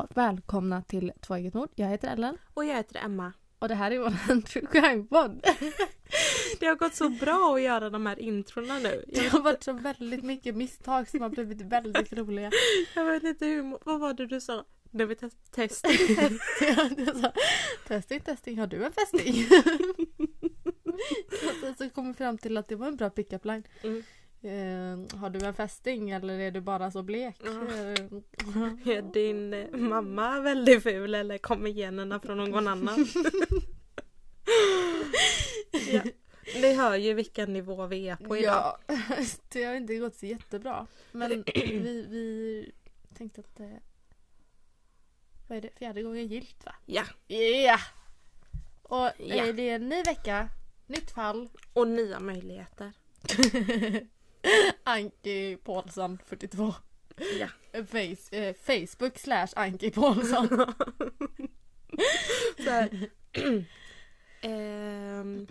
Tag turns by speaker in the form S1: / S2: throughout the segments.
S1: och välkomna till Två eget mord. Jag heter Ellen
S2: Och jag heter Emma.
S1: och det här är vår true crime-podd.
S2: Det har gått så bra att göra de här introna nu.
S1: Det har varit så väldigt mycket misstag som har blivit väldigt roliga.
S2: Jag vet inte hur, vad var det du sa? När vi test, test.
S1: Jag sa, testing, testing, har du en fästing? sen så kom vi fram till att det var en bra pick-up line.
S2: Mm.
S1: Eh, har du en fästing eller är du bara så blek? Eh,
S2: Är din mamma väldigt ful eller kommer generna från någon annan? ja. Ni hör ju vilken nivå vi är på idag.
S1: Ja, det har inte gått så jättebra. Men vi, vi tänkte att det... Vad är det? Fjärde gången gilt va?
S2: Ja.
S1: Ja! Och
S2: Ja.
S1: det är en ny vecka, nytt fall.
S2: Och nya möjligheter.
S1: Anki Paulsson 42.
S2: Ja.
S1: Face, eh, Facebook slash Anki Paulsson.
S2: Ehm,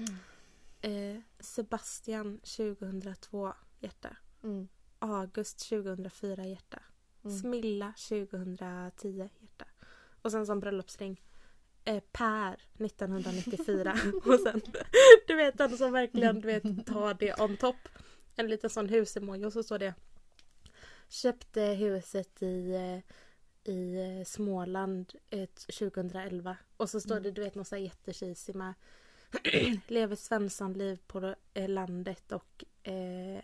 S2: eh, Sebastian 2002 hjärta.
S1: Mm.
S2: August 2004 hjärta.
S1: Mm.
S2: Smilla 2010 hjärta. Och sen som bröllopsring eh, Per 1994. och sen du vet den som verkligen du vet, tar det on top. En liten sån husemoji och så står det Köpte huset i, eh, i eh, Småland eh, 2011. Och så står
S1: Mm.
S2: det du vet något så här jättecheesy med Lever Svenssonliv på eh, landet och eh,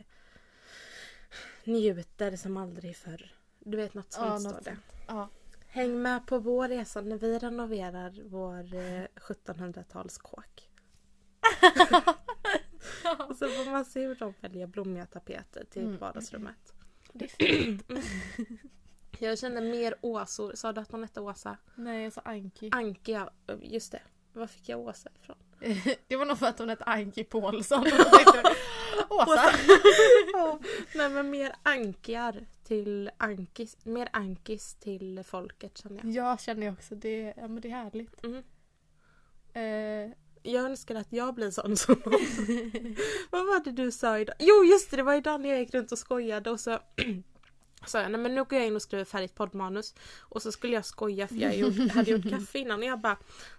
S2: njuter som aldrig förr. Du vet något sånt
S1: Ja,
S2: står
S1: något
S2: det.
S1: Ja.
S2: Häng med på vår resa när vi renoverar vår eh, 1700-talskåk. Och så får man se hur de väljer blommiga tapeter till
S1: Mm.
S2: vardagsrummet.
S1: Det är fint.
S2: Jag känner mer åsor. Sa du att hon hette Åsa?
S1: Nej, jag sa Anki.
S2: Anke, ja. Just det. Var fick jag Åsa ifrån?
S1: Det var nog för att hon hette Anki Paulsson. Tänkte jag, Åsa!
S2: Ja. Nej men mer ankar till ankis. Mer ankis till folket känner jag.
S1: Jag känner ju också det, ja, men det är härligt.
S2: Mm.
S1: Eh,
S2: Jag önskar att jag blir sån som Vad var det du sa idag? Jo just det, det var idag när jag gick runt och skojade och så sa jag nej men nu går jag in och skriver färdigt poddmanus och så skulle jag skoja för jag gjort, hade gjort kaffe innan och jag bara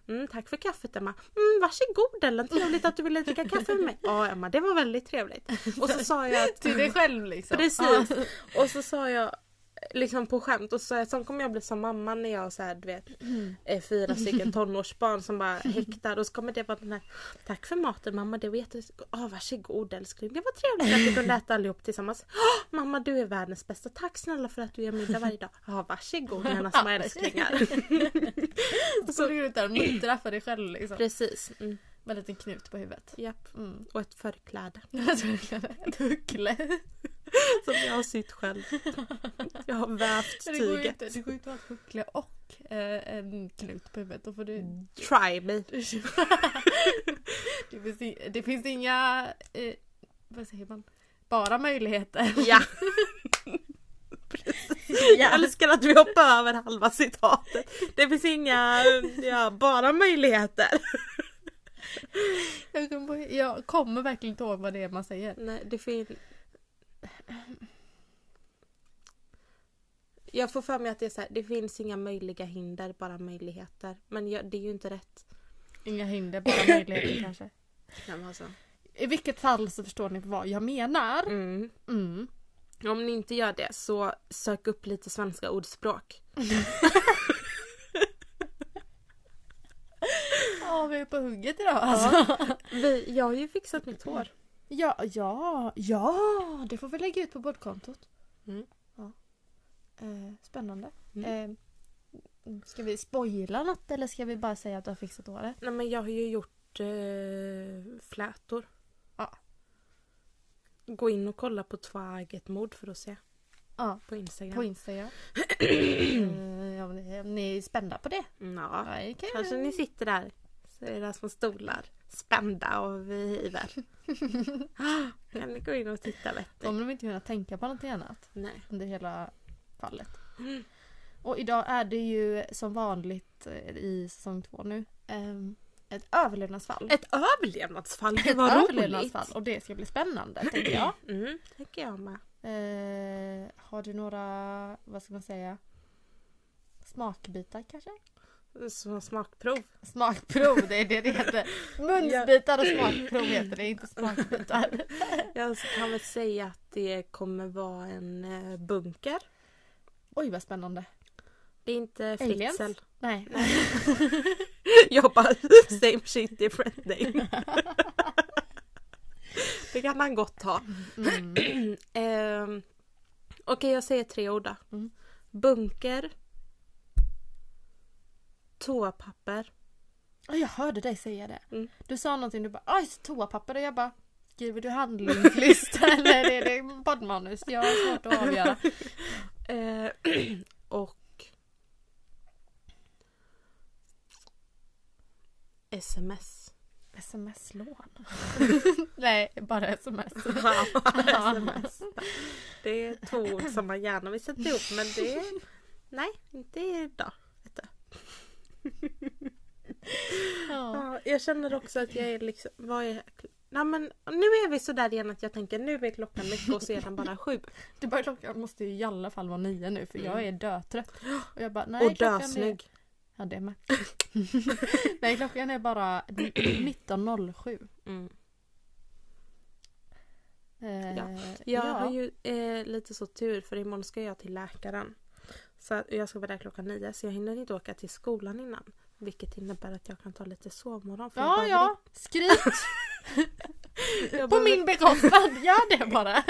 S2: mm, tack för kaffet Emma. Mm, varsågod Ellen, trevligt att du ville dricka kaffe med mig. Ja Emma, det var väldigt trevligt. Och så sa jag att
S1: till dig själv liksom.
S2: Precis. Och så sa jag liksom på skämt och så sen kommer jag bli som mamma när jag så här, du vet är fyra stycken tonårsbarn som bara häktar och så kommer det vara den här Tack för maten mamma, det var jättegott. Åh varsågod älskling, det var trevligt att vi kunde äta allihop tillsammans. Åh, mamma du är världens bästa, tack snälla för att du gör middag varje dag. Ja varsågod mina små älsklingar.
S1: Så du ut där och muttrar för dig själv liksom.
S2: Precis. Mm.
S1: Med en liten knut på huvudet.
S2: Japp.
S1: Mm.
S2: Och ett förkläde
S1: Ett huckle.
S2: som jag har sytt själv. Jag har vävt
S1: Det går ju
S2: tyget.
S1: inte, det går ju inte att ha ett huckle och eh, en knut på huvudet. Då får du...
S2: Try me.
S1: det, finns, i- det finns inga... Eh, vad säger man? Bara möjligheter.
S2: Ja. Jag älskar att vi hoppar över halva citatet. Det finns inga, ja, bara möjligheter.
S1: Jag kommer verkligen inte ihåg vad det är man säger.
S2: Nej, det finns... Jag får för mig att det är så här, det finns inga möjliga hinder, bara möjligheter. Men jag, det är ju inte rätt.
S1: Inga hinder, bara möjligheter kanske.
S2: Nej, men alltså.
S1: I vilket fall så förstår ni vad jag menar.
S2: Mm.
S1: Mm.
S2: Om ni inte gör det så sök upp lite svenska ordspråk.
S1: Ja, vi är på hugget idag alltså.
S2: Vi, jag har ju fixat mitt hår.
S1: Ja, ja, ja, det får vi lägga ut på poddkontot.
S2: Mm.
S1: Ja. Eh, spännande.
S2: Mm.
S1: Eh, ska vi spoila något eller ska vi bara säga att du har fixat håret?
S2: Nej men jag har ju gjort eh, flätor.
S1: Ja.
S2: Gå in och kolla på Twaget mord för att se
S1: Ja,
S2: på Instagram.
S1: på Instagram. eh, ja, om ni- om ni är spända på det?
S2: ja,
S1: Ja,
S2: kanske ni sitter där. Så är det små stolar. Spända av iver. kan ni gå in och titta vet du.
S1: Kommer de inte kunna tänka på någonting annat
S2: Nej.
S1: under hela fallet?
S2: Mm.
S1: Och idag är det ju som vanligt eh, i säsong två nu ehm, ett överlevnadsfall.
S2: Ett överlevnadsfall, det
S1: Ett
S2: var roligt.
S1: överlevnadsfall och det ska bli spännande tänker jag.
S2: Mm, tänker jag med.
S1: Eh, har du några, vad ska man säga, Smakbitar kanske?
S2: Som smakprov.
S1: Smakprov, det är det det heter. Munsbitar och smakprov heter det, inte smakbitar.
S2: Jag kan väl säga att det kommer vara en eh, bunker.
S1: Oj vad spännande.
S2: Det är inte? Fritzl.
S1: Nej.
S2: Jag bara same shit different name. det kan han gott ha.
S1: Mm.
S2: Ehm, Okej jag säger tre ord då.
S1: Mm.
S2: Bunker. Toapapper.
S1: Jag hörde dig säga det.
S2: Mm.
S1: Du sa någonting, du bara oj toapapper och jag bara Skriver du handlingslista eller är det poddmanus? Jag har svårt att avgöra.
S2: Eh, och sms.
S1: Sms-lån? Nej, bara sms.
S2: sms. Det är två ord som man gärna vill sätta ihop men det Nej, inte idag. Du.
S1: Ja.
S2: Ja, jag känner också att jag är liksom, vad är Nej men nu är vi sådär igen att jag tänker nu är klockan mycket och sedan bara sju.
S1: Det bara klockan måste ju i alla fall vara nio nu för jag är dötrött. Och jag bara nej
S2: Mm. och
S1: klockan är...
S2: dösnygg.
S1: Ja det med. nej klockan är bara 19.07.
S2: Mm.
S1: Eh,
S2: Ja. Jag har ju eh, lite så tur för imorgon ska jag till läkaren. Så jag ska vara där klockan nio så jag hinner inte åka till skolan innan. Vilket innebär att jag kan ta lite sovmorgon. För
S1: Ja ja, skrik
S2: det. Jag
S1: på min bekostnad. Gör det bara.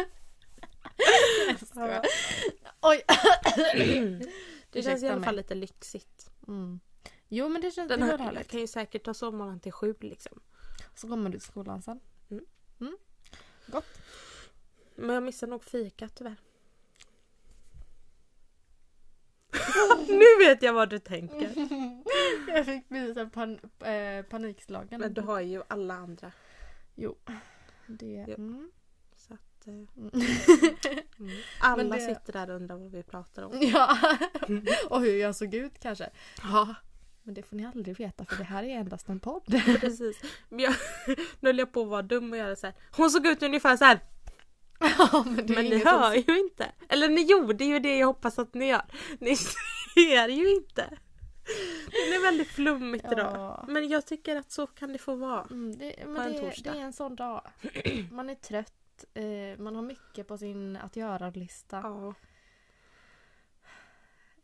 S1: Skojar. Oj.
S2: Det känns i alla fall
S1: mig.
S2: lite lyxigt.
S1: Mm. Jo men det känns
S2: Den här,
S1: härligt.
S2: kan ju säkert ta sovmorgon till sju liksom.
S1: Så kommer du till skolan sen.
S2: Mm.
S1: Mm. Gott.
S2: Men jag missar nog fika tyvärr. nu vet jag vad du tänker.
S1: Jag fick här pan, eh, panikslagen.
S2: Men du har ju alla andra.
S1: Jo. Det...
S2: Jo.
S1: Mm.
S2: Så att, eh,
S1: Mm.
S2: mm. Alla
S1: det-
S2: sitter där och undrar vad vi pratar om.
S1: ja. Och hur jag såg ut kanske.
S2: Ja,
S1: Men det får ni aldrig veta för det här är endast en podd.
S2: precis. Men jag, nu höll jag på att vara dum och göra så här. Hon såg ut ungefär så här.
S1: ja, men
S2: Men ni
S1: ingen som-
S2: hör ju inte. Eller ni gjorde ju det jag hoppas att ni gör. Ni ser ju inte. Det är väldigt flummigt idag.
S1: Ja.
S2: Men jag tycker att så kan det få vara.
S1: Mm, det,
S2: På en
S1: det,
S2: torsdag.
S1: det är en sån dag. Man är trött. Eh, man har mycket på sin att göra-lista.
S2: Ja.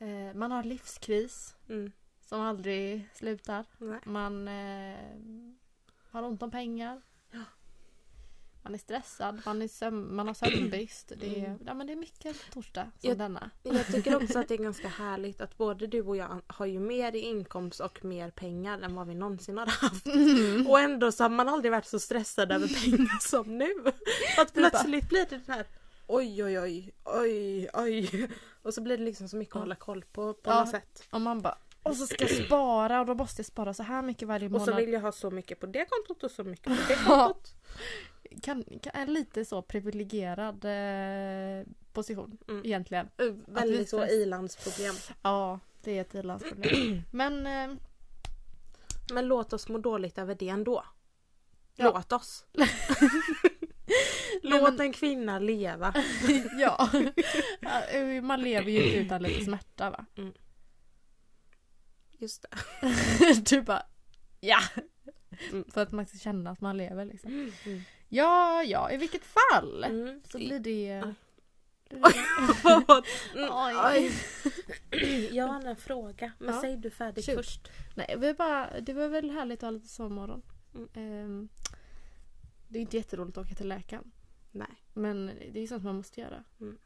S1: Eh, man har livskris
S2: Mm.
S1: som aldrig slutar.
S2: Nej.
S1: Man eh, har ont om pengar.
S2: Ja.
S1: Man är stressad, man, är söm- man har sömnbrist. Det är,
S2: Mm.
S1: ja, men det är mycket en torsdag som
S2: Jag-
S1: denna.
S2: Jag tycker också att det är ganska härligt att både du och jag har ju mer i inkomst och mer pengar än vad vi någonsin har haft. Och ändå så har man aldrig varit så stressad över pengar som nu. Att plötsligt blir det den här oj oj oj oj oj. Och så blir det liksom så mycket att hålla koll på på
S1: Ja.
S2: något sätt.
S1: Och man bara och så ska jag spara och då måste jag spara så här mycket varje
S2: Och
S1: månad.
S2: så vill jag ha så mycket på det kontot och så mycket på det kontot.
S1: Kan, kan, en lite så privilegierad eh, position
S2: Mm.
S1: egentligen.
S2: Uh,
S1: vi
S2: Väldigt så
S1: stress-
S2: ilandsproblem.
S1: Ja, det är ett ilandsproblem. Men eh,
S2: Men låt oss må dåligt över det ändå.
S1: Ja.
S2: Låt oss. Låt en kvinna leva.
S1: ja, Ja, man lever ju inte utan lite smärta va.
S2: Just det.
S1: du bara ja.
S2: Mm.
S1: För att man ska känna att man lever liksom.
S2: Mm.
S1: Ja, ja, i vilket fall
S2: Mm.
S1: så blir det...
S2: Oj.
S1: det-
S2: Mm,
S1: Oj.
S2: oj. Jag har en fråga. Men
S1: Ja.
S2: säg du färdigt
S1: Shoot.
S2: först.
S1: Nej, vi bara, det var väl härligt att ha lite sovmorgon.
S2: Mm.
S1: Ehm, det är inte jätteroligt att åka till läkaren.
S2: Nej.
S1: Men det är sånt man måste göra.
S2: Mm.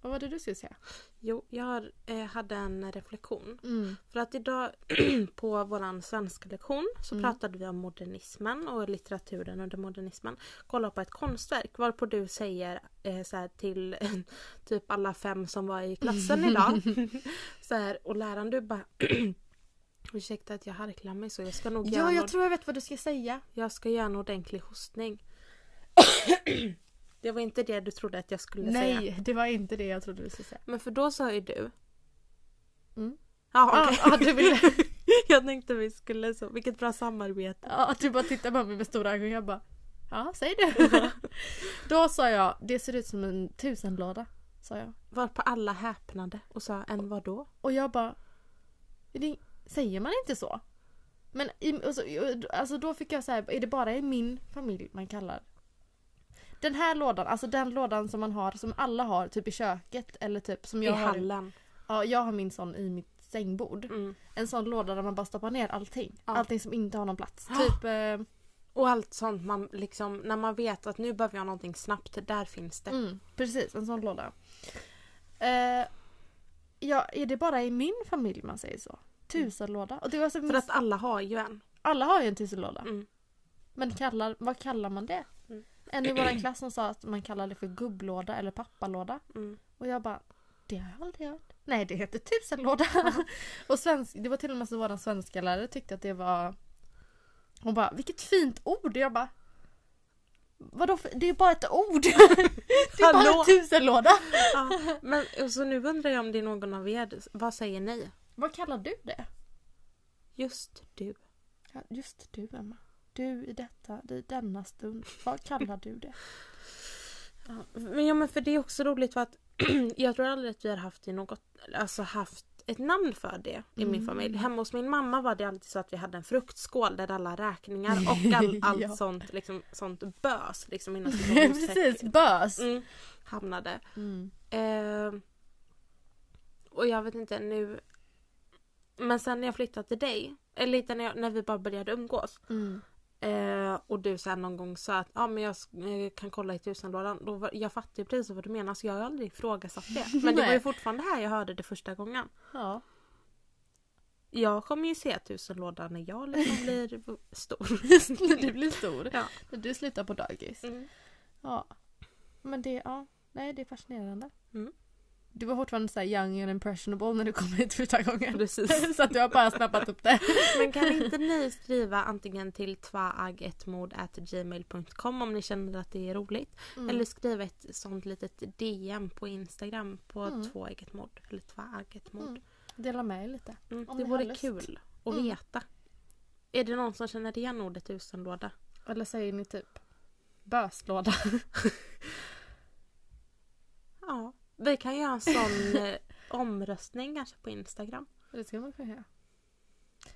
S1: Vad var det du skulle säga?
S2: Jo, jag eh, hade en reflektion.
S1: Mm.
S2: För att idag på våran svenska lektion så
S1: Mm.
S2: pratade vi om modernismen och litteraturen under modernismen. Kolla på ett konstverk varpå du säger eh, så här, till typ alla fem som var i klassen idag. så här, och läraren du bara Ursäkta att jag harklar mig så jag ska nog
S1: Ja, jag tror jag vet vad du ska säga.
S2: jag ska göra en ordentlig hostning. det var inte det du trodde att jag skulle
S1: Nej,
S2: säga.
S1: det var inte det jag trodde du skulle säga.
S2: Men för då sa ju du
S1: Mm.
S2: Ja
S1: Ah,
S2: okej.
S1: ah, du ville...
S2: jag tänkte vi skulle så, vilket bra samarbete.
S1: Ja, du bara tittar på mig med stora ögon. Jag bara, ja, säg det. Då sa jag, det ser ut som en tusenlåda. Sa jag.
S2: Var på alla häpnade och sa en vadå?
S1: Och jag bara, säger man inte så? Men i, alltså, alltså då fick jag säga, är det bara i min familj man kallar den här lådan, alltså den lådan som man har, som alla har typ i köket eller typ som jag
S2: I
S1: har
S2: hallen.
S1: Ja, jag har min sån i mitt sängbord.
S2: Mm.
S1: En sån låda där man bara stoppar ner allting.
S2: Ja.
S1: Allting som inte har någon plats. Typ, eh,
S2: Och allt sånt man liksom, när man vet att nu behöver jag någonting snabbt, där finns det.
S1: mm, precis en sån låda. Eh, ja, är det bara i min familj man säger så? Tusenlåda? Och det var så
S2: För att alla har ju en.
S1: Alla har ju en tusenlåda.
S2: Mm.
S1: Men kallar, vad kallar man det?
S2: Mm.
S1: En i vår klass som sa att man kallar det för gubblåda eller pappalåda.
S2: Mm.
S1: Och jag bara, det har jag aldrig hört. Nej, det heter tusenlåda. och svensk, det var till och med så vår svenska lärare tyckte att det var... Hon bara, vilket fint ord! Och jag bara, vadå för, det är bara ett ord! det är bara en tusenlåda!
S2: Ja. Men så nu undrar jag om det är någon av er, vad säger ni?
S1: Vad kallar du det?
S2: Just du.
S1: Ja, just du Emma. Du i detta, i denna stund. Vad kallar du det?
S2: Men ja men för det är också roligt för att jag tror aldrig att vi har haft något, alltså haft ett namn för det i min
S1: Mm.
S2: familj. Hemma hos min mamma var det alltid så att vi hade en fruktskål där alla räkningar och all, allt
S1: Ja.
S2: sånt, liksom, sånt bös liksom innan
S1: Precis, bös!
S2: mm, hamnade.
S1: Mm.
S2: Eh, och jag vet inte nu. Men sen när jag flyttade till dig, eller lite när, jag, när vi bara började umgås.
S1: Mm.
S2: Eh, och du sen någon gång sa att ah, men jag eh, kan kolla i tusenlådan. Då var, jag fattar ju precis vad du menar så jag har aldrig ifrågasatt det. Men det var ju fortfarande här jag hörde det första gången.
S1: Ja.
S2: Jag kommer ju se tusenlådan när jag liksom blir stor.
S1: När du blir stor.
S2: Ja.
S1: När du slutar på dagis.
S2: Mm.
S1: Ja. Men det, ja. Nej, det är fascinerande.
S2: Mm.
S1: Du var fortfarande så här young and impressionable när du kom hit första gången.
S2: Precis.
S1: så att du har bara snappat upp det.
S2: Men kan inte ni skriva antingen till tvaagetmod.gmail.com om ni känner att det är roligt.
S1: Mm.
S2: Eller skriva ett sånt litet DM på Instagram på
S1: Mm.
S2: tvåegetmod. Eller tvaagetmod.
S1: Mm. Dela med er lite.
S2: Mm.
S1: Om
S2: Det vore kul att
S1: Mm.
S2: veta. Är det någon som känner igen ordet tusenlåda?
S1: Eller säger ni typ böslåda?
S2: Vi kan göra en sån eh, omröstning kanske på Instagram.
S1: Det ska man kunna göra.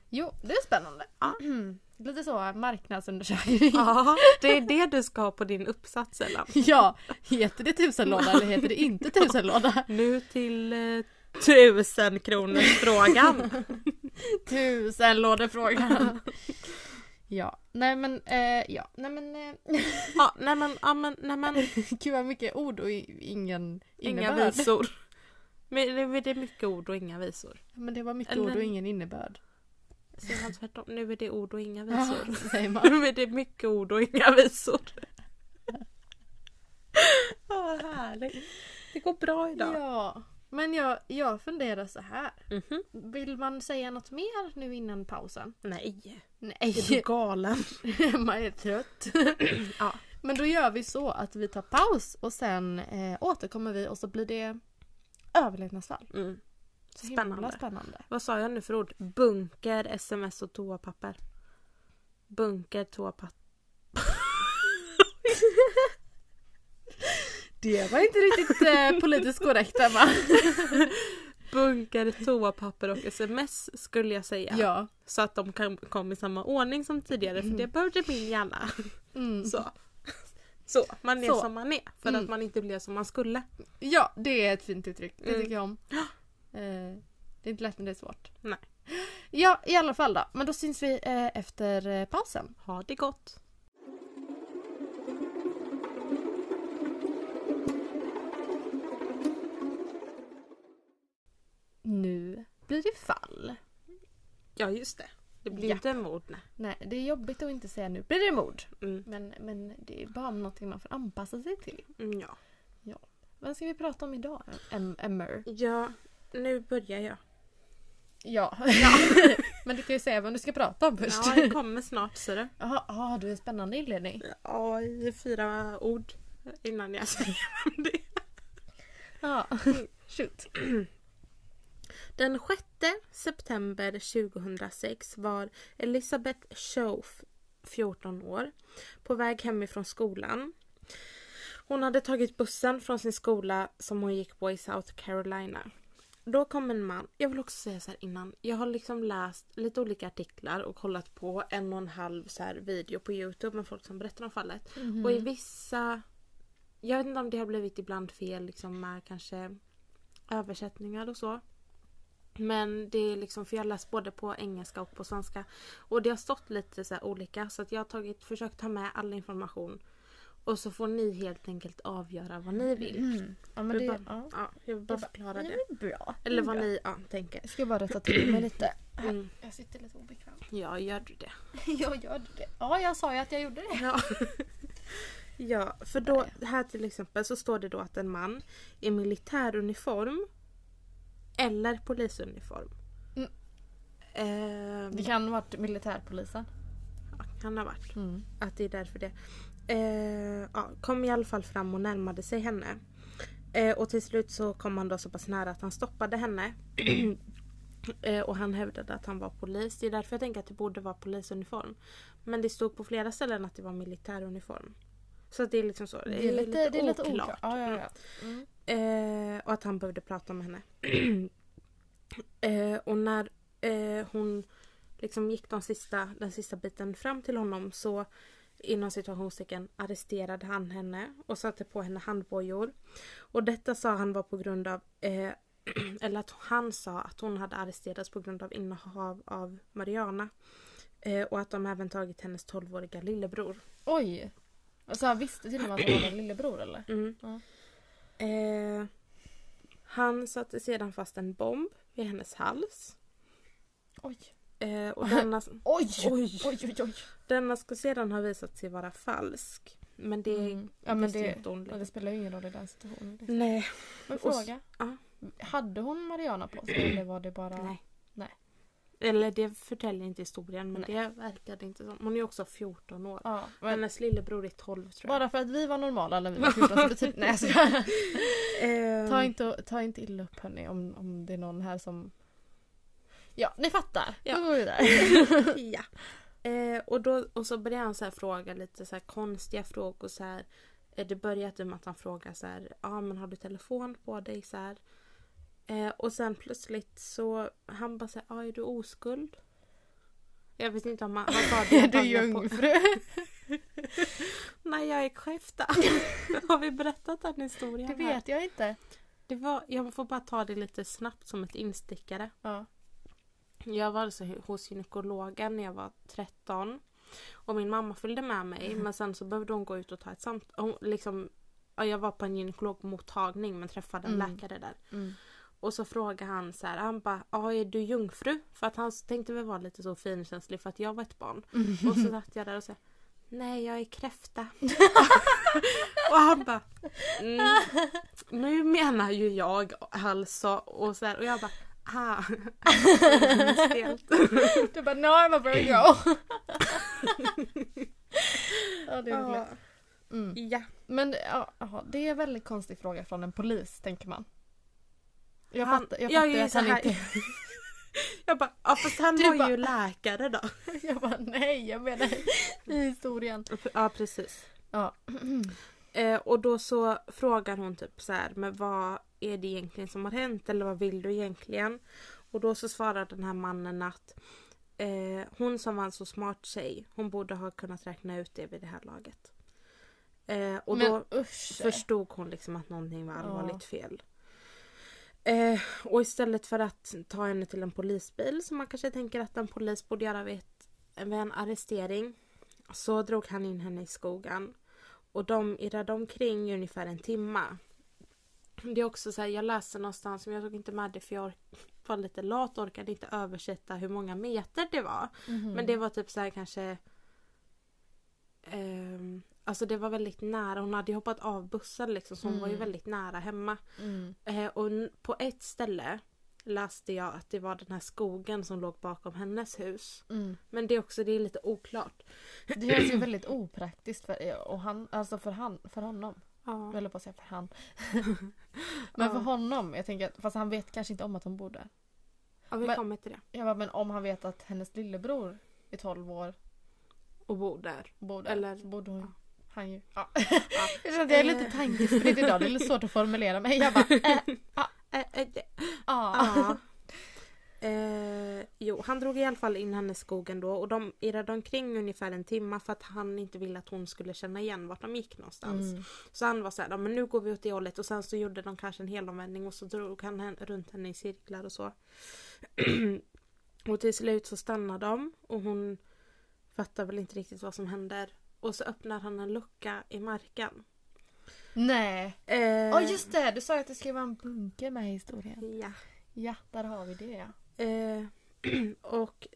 S1: Jo, det är spännande.
S2: Ja.
S1: Lite så marknadsundersökning.
S2: Ja, det är det du ska ha på din uppsats Ellen.
S1: Ja, heter det tusenlåda eller heter det inte tusenlåda?
S2: Nu till eh, tusen kronors frågan.
S1: Tusenlådefrågan. Ja, nej men, eh, ja, nej men, eh,
S2: Ja, nej men, ja, men, nej men
S1: gud vad mycket ord och ingen
S2: inga
S1: innebörd.
S2: visor. Men det det är mycket ord och inga visor.
S1: Men det var mycket
S2: Eller-
S1: ord och ingen innebörd.
S2: Säger man tvärtom? Nu är det ord och inga
S1: Ja,
S2: visor.
S1: så säger man.
S2: Nu är det mycket ord och inga visor. Åh, vad härligt. Det går bra idag.
S1: Ja, men jag, jag funderar så här.
S2: Mhm.
S1: Vill man säga något mer nu innan pausen?
S2: Nej, är du
S1: Nej,
S2: galen?
S1: man är trött.
S2: Ja.
S1: Men då gör vi så att vi tar paus och sen eh, återkommer vi och så blir det överlevnadsfall.
S2: Mm. Spännande.
S1: spännande.
S2: Vad sa jag nu för ord? Bunker, sms och toapapper. Bunker, toapapper.
S1: Det var inte riktigt eh, politiskt korrekt Emma.
S2: Bunker, toapapper och sms skulle jag säga.
S1: Ja.
S2: Så att de kan komma i samma ordning som tidigare för det behövde min hjärna.
S1: Mm.
S2: Så. Så, man är
S1: Så.
S2: som man är för
S1: Mm.
S2: att man inte blev som man skulle.
S1: Ja, det är ett fint uttryck. Det
S2: Mm.
S1: tycker jag om. Eh, det är inte lätt när det är svårt.
S2: Nej.
S1: Ja, i alla fall då. Men då syns vi eh, efter eh, pausen.
S2: Ha det gott!
S1: Nu blir det fall.
S2: Ja just det. Det blir
S1: Ja.
S2: inte mord nej.
S1: Nej, det är jobbigt att inte säga nu blir det mord.
S2: Mm.
S1: Men, men det är bara någonting man får anpassa sig till.
S2: Mm, ja.
S1: Vad ska vi prata om idag, em- Emmer?
S2: ja, nu börjar jag.
S1: Ja. men du kan ju säga vad du ska prata om först.
S2: Ja, jag kommer snart ser du.
S1: Jaha, ah, du är en spännande inledning.
S2: Ja, i fyra ord innan jag säger vem det.
S1: Ja, shoot.
S2: Den 6 september 2006 var Elisabeth Schoaf, 14 år, på väg hemifrån skolan. Hon hade tagit bussen från sin skola som hon gick på i South Carolina. då kom en man. Jag vill också säga så här innan. Jag har liksom läst lite olika artiklar och kollat på en och en halv så video på Youtube med folk som berättar om fallet.
S1: Mhm.
S2: Och i vissa... Jag vet inte om det har blivit ibland fel liksom med kanske översättningar och så. Men det är liksom, för jag läst både på engelska och på svenska. Och det har stått lite så här olika så att jag har tagit, försökt ta med all information. Och så får ni helt enkelt avgöra vad ni vill.
S1: Mm. Ja men det,
S2: bara-
S1: ja.
S2: Ja, jag vill bara förklara
S1: Ja,
S2: det.
S1: men bra.
S2: Eller vad
S1: bra.
S2: ni ja, tänker.
S1: Jag ska bara rätta till mig lite.
S2: Mm.
S1: Jag sitter lite obekvämt.
S2: Ja, gör du det?
S1: jag gör det. Ja, jag sa ju att jag gjorde det.
S2: Ja. ja, för då här till exempel så står det då att en man i militäruniform eller polisuniform.
S1: Mm.
S2: Ehm,
S1: Det kan ha varit militärpolisen.
S2: ja, kan ha varit.
S1: Mm.
S2: Att det är därför det. Eh, ja, kom i alla fall fram och närmade sig henne. Eh, och till slut så kom han då så pass nära att han stoppade henne. eh, och han hävdade att han var polis. Det är därför jag tänker att det borde vara polisuniform. Men det stod på flera ställen att det var militäruniform. Så att det är liksom så.
S1: Det är lite, det är lite oklart. Ja, ja, ja. Mm.
S2: Eh, och att han behövde prata med henne. eh, och när eh, hon liksom gick de sista, den sista biten fram till honom så inom situationstecken arresterade han henne och satte på henne handbojor. Och detta sa han var på grund av eh, eller att han sa att hon hade arresterats på grund av innehav av marijuana. Eh, och att de även tagit hennes 12-åriga lillebror.
S1: Oj! Alltså han visste till och med att han var en lillebror eller?
S2: Mm.
S1: Ja.
S2: Eh, han satte sedan fast en bomb vid hennes hals.
S1: Oj.
S2: Eh, och denna,
S1: Oj!
S2: Oj.
S1: Oj, oj, oj.
S2: denna ska sedan ha visat sig vara falsk. Men det,
S1: Mm. Ja men det,
S2: inte hon.
S1: ja, det spelar ju ingen roll i den situationen.
S2: Nej.
S1: Men
S2: Och
S1: fråga.
S2: ja.
S1: Hade hon Mariana på sig eller var det bara...
S2: Nej.
S1: Nej.
S2: Eller det förtäljer inte historien men
S1: Nej.
S2: det verkade inte som. Hon är också 14 år.
S1: Ja, men
S2: Hennes lillebror är 12 tror jag.
S1: bara för att vi var normala när vi var 14 så betyder... Nej jag.
S2: Ehm,
S1: Ta inte, ta inte illa upp hörni om, om det är någon här som... Ja, ni fattar.
S2: Ja.
S1: Då går vi vidare.
S2: ja. Eh, och, då, och så började han så här fråga lite så konstiga frågor. Så här, eh, det började med att han frågade så här, ja men har du telefon på dig? Så här. Eh, och sen plötsligt så han bara här, ja är du oskuld? Jag vet inte om han, han sa det.
S1: Är du jungfru?
S2: Nej jag är kräfta. har vi berättat den historien?
S1: Det
S2: här?
S1: vet jag inte.
S2: Det var, jag får bara ta det lite snabbt som ett instickare.
S1: Ja.
S2: Jag var alltså hos gynekologen när jag var 13. Och min mamma följde med mig men sen så behövde hon gå ut och ta ett samtal. Liksom, ja, jag var på en gynekologmottagning men träffade en
S1: Mm.
S2: läkare där.
S1: Mm.
S2: Och så frågade han så här, han bara, ja är du jungfru? För att han tänkte väl vara lite så finkänslig för att jag var ett barn. Och så satt jag där och sa, nej jag är kräfta. och han bara, mm, nu menar ju jag alltså. Och, så här, och jag bara, ah.
S1: Du bara no I'm a virgo. ja det är roligt. Mm.
S2: Ja.
S1: Men ja, det är en väldigt konstig fråga från en polis tänker man. Jag
S2: Han-
S1: fattar, jag
S2: jag
S1: fattar
S2: ju
S1: att han
S2: här-
S1: inte...
S2: Jag bara, ja fast han
S1: Du
S2: var
S1: bara-
S2: ju läkare då.
S1: Jag bara nej jag menar i historien.
S2: Ja precis.
S1: Ja.
S2: Eh, och då så frågar hon typ så här, men vad är det egentligen som har hänt eller vad vill du egentligen? Och då så svarar den här mannen att eh, hon som var en så smart tjej, hon borde ha kunnat räkna ut det vid det här laget. Eh, och
S1: Men
S2: då
S1: usch.
S2: förstod hon liksom att någonting var
S1: Ja.
S2: allvarligt fel. Eh, och istället för att ta henne till en polisbil som man kanske tänker att en polis borde göra vid, ett, vid en arrestering. Så drog han in henne i skogen. Och de irrade omkring i ungefär en timme. Det är också så här, jag läste någonstans, men jag tog inte med det för jag var lite lat och orkade inte översätta hur många meter det var.
S1: Mhm.
S2: Men det var typ så här kanske... ehm, alltså det var väldigt nära. Hon hade ju hoppat av bussen liksom så hon var ju
S1: Mm.
S2: väldigt nära hemma.
S1: Mm.
S2: Eh, och på ett ställe läste jag att det var den här skogen som låg bakom hennes hus.
S1: Mm.
S2: Men det är också det är lite oklart.
S1: Det känns ju väldigt opraktiskt för, och han, alltså för, han, för honom.
S2: Ja.
S1: Jag på att säga för han. men för
S2: Ja.
S1: honom, jag tänker att, fast han vet kanske inte om att hon bor där.
S2: ja, vi
S1: Men-
S2: kommer till det.
S1: Jag bara, men om han vet att hennes lillebror är 12 år
S2: Och bor där.
S1: bor där
S2: Eller-
S1: så borde hon
S2: ja.
S1: Han ju. Ja.
S2: Ja.
S1: Jag känner att jag är lite
S2: Eh.
S1: tankespridd idag, det är lite svårt att formulera mig. Jag bara, äh,
S2: Äh, äh, det-
S1: Ja.
S2: Ja. Eh, jo, han drog i alla fall in henne i skogen då och de irrade omkring ungefär en timme för att han inte ville att hon skulle känna igen vart de gick någonstans.
S1: Mm.
S2: Så han var såhär, ja, men nu går vi åt det hållet och sen så gjorde de kanske en helomvändning och så drog han hen- runt henne i cirklar och så. och till slut så stannade de och hon fattar väl inte riktigt vad som händer. Och så öppnar han en lucka i marken.
S1: Nej.
S2: Eh,
S1: Ja just det, du sa att det skulle vara en bunker med i historien.
S2: Ja.
S1: Ja, där har vi det ja.
S2: Eh, och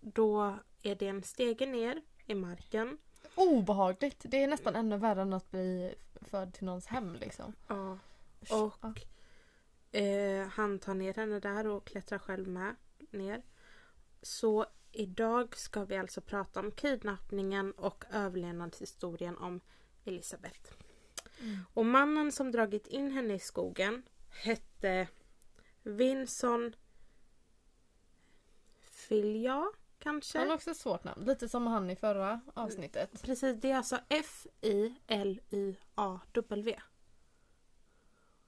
S2: då är det en stege ner i marken.
S1: Obehagligt. Det är nästan ännu värre än att bli född till någons hem liksom.
S2: Ja. Och
S1: Ja.
S2: eh, han tar ner henne där och klättrar själv med ner. Så idag ska vi alltså prata om kidnappningen och överlevnadshistorien om Elisabeth.
S1: Mm.
S2: Och mannen som dragit in henne i skogen hette Vinson Filja kanske?
S1: Han har också ett svårt namn. Lite som han i förra avsnittet.
S2: Precis, det är alltså F-I-L-Y-A-W.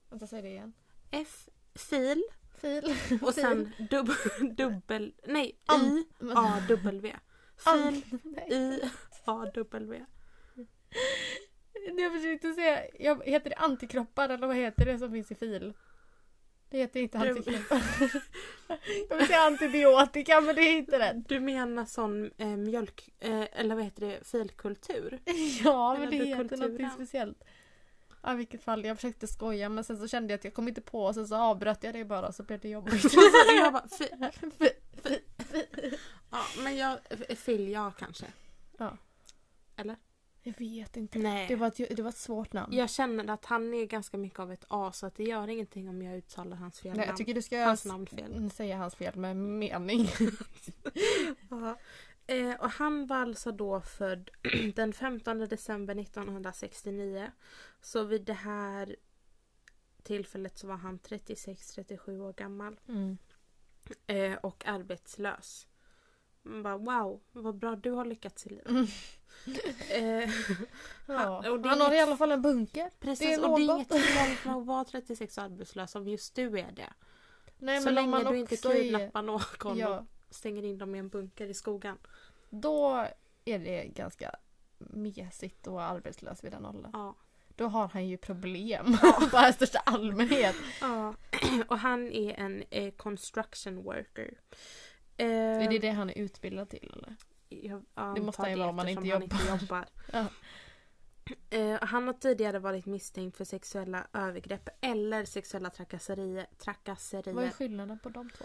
S1: Vänta, säg det igen.
S2: F-fil
S1: Fil.
S2: och sen dub dubbel... Nej,
S1: Am-
S2: I-A-W. Fil
S1: Nej.
S2: I-A-W.
S1: Jag försökte säga, jag, heter det antikroppar eller vad heter det som finns i fil? Det heter inte antikroppar. jag vill säga antibiotika men det är inte rätt.
S2: Du menar sån eh, mjölk... Eh, eller vad heter det? Filkultur?
S1: Ja men
S2: Menar
S1: det heter
S2: kulturen?
S1: någonting speciellt. Ja, i vilket fall, jag försökte skoja men sen så kände jag att jag kom inte på och sen så avbröt jag det bara och så blev det jobbigt.
S2: jag bara, fi, ja, men jag... Fil, ja kanske.
S1: Ja.
S2: Eller?
S1: Jag vet inte.
S2: Nej.
S1: Det var ett, det var ett svårt namn.
S2: Jag känner att han är ganska mycket av ett as så att det gör ingenting om jag uttalar hans fel
S1: Nej, jag tycker du ska
S2: Hans namn fel.
S1: säga hans fel med mening.
S2: Ja. Eh, och han var alltså då född den 15 december 1969. Så vid det här tillfället så var han 36-37 år gammal.
S1: Mm.
S2: Eh, och arbetslös. Man bara wow, vad bra du har lyckats i livet.
S1: Mm.
S2: Eh,
S1: Ja.
S2: det är
S1: Han har i
S2: inget-
S1: alla fall en bunker.
S2: precis,
S1: Det
S2: och det är inget fel med att vara 36 och arbetslös om just du är det.
S1: Nej,
S2: så länge du inte
S1: också är,
S2: kidnappar någon
S1: ja,
S2: stänger in dem i en bunker i skogen.
S1: då är det ganska mesigt vara arbetslös vid den åldern.
S2: Ja.
S1: Då har han ju problem. Bara i största allmänhet.
S2: Ja, och han är en eh, construction worker. Eh,
S1: Är det det han är utbildad till eller?
S2: jag
S1: det måste han ju vara om han inte
S2: eftersom han inte jobbar.
S1: Ja.
S2: Eh, han har tidigare varit misstänkt för sexuella övergrepp eller sexuella trakasserier. trakasserier.
S1: Vad är skillnaden på de två?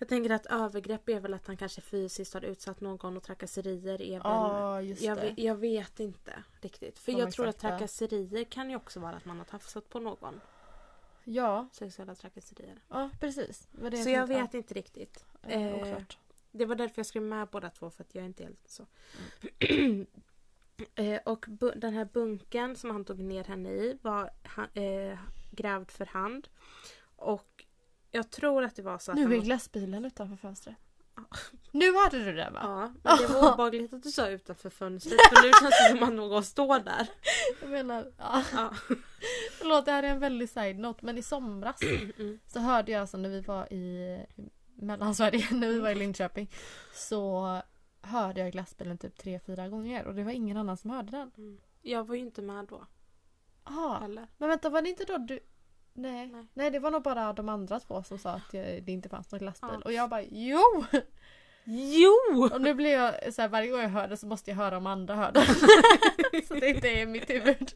S2: Jag tänker att övergrepp är väl att han kanske fysiskt har utsatt någon och trakasserier är väl...
S1: Ja, just
S2: jag,
S1: det.
S2: vet, jag vet inte riktigt. För
S1: De
S2: jag tror att trakasserier kan ju också vara att man har tafsat på någon.
S1: Ja,
S2: Sexuella trakasserier.
S1: ja precis. Vad det
S2: Så jag
S1: ja,
S2: vet inte riktigt.
S1: eh, oklart.
S2: Det var därför jag skrev med båda två för att jag är inte helt så.
S1: Mm.
S2: eh, och den här bunken som han tog ner henne i var ha- eh, grävd för hand. Och jag tror att det var så att
S1: Nu är glassbilen utanför fönstret. Nu hörde du det va?
S2: Ja, men det var obehagligt att du sa utanför fönstret för nu känns det som att någon står där.
S1: Jag menar, ja.
S2: Ja.
S1: Förlåt det här är en väldig side-note men i somras
S2: Mm.
S1: så hörde jag alltså när vi var i Mellansverige, när vi var i Linköping så hörde jag glassbilen typ tre, fyra gånger och det var ingen annan som hörde den.
S2: Mm. Jag var ju inte med då heller.
S1: men vänta var det inte då du... Nej.
S2: Nej.
S1: Nej. det var nog bara de andra två som sa att jag, det inte fanns någon glassbil.
S2: Ja.
S1: Och jag bara jo!
S2: Jo!
S1: Och nu blir jag så här, varje gång jag hör det så måste jag höra om andra hörde. så det inte är mitt huvud.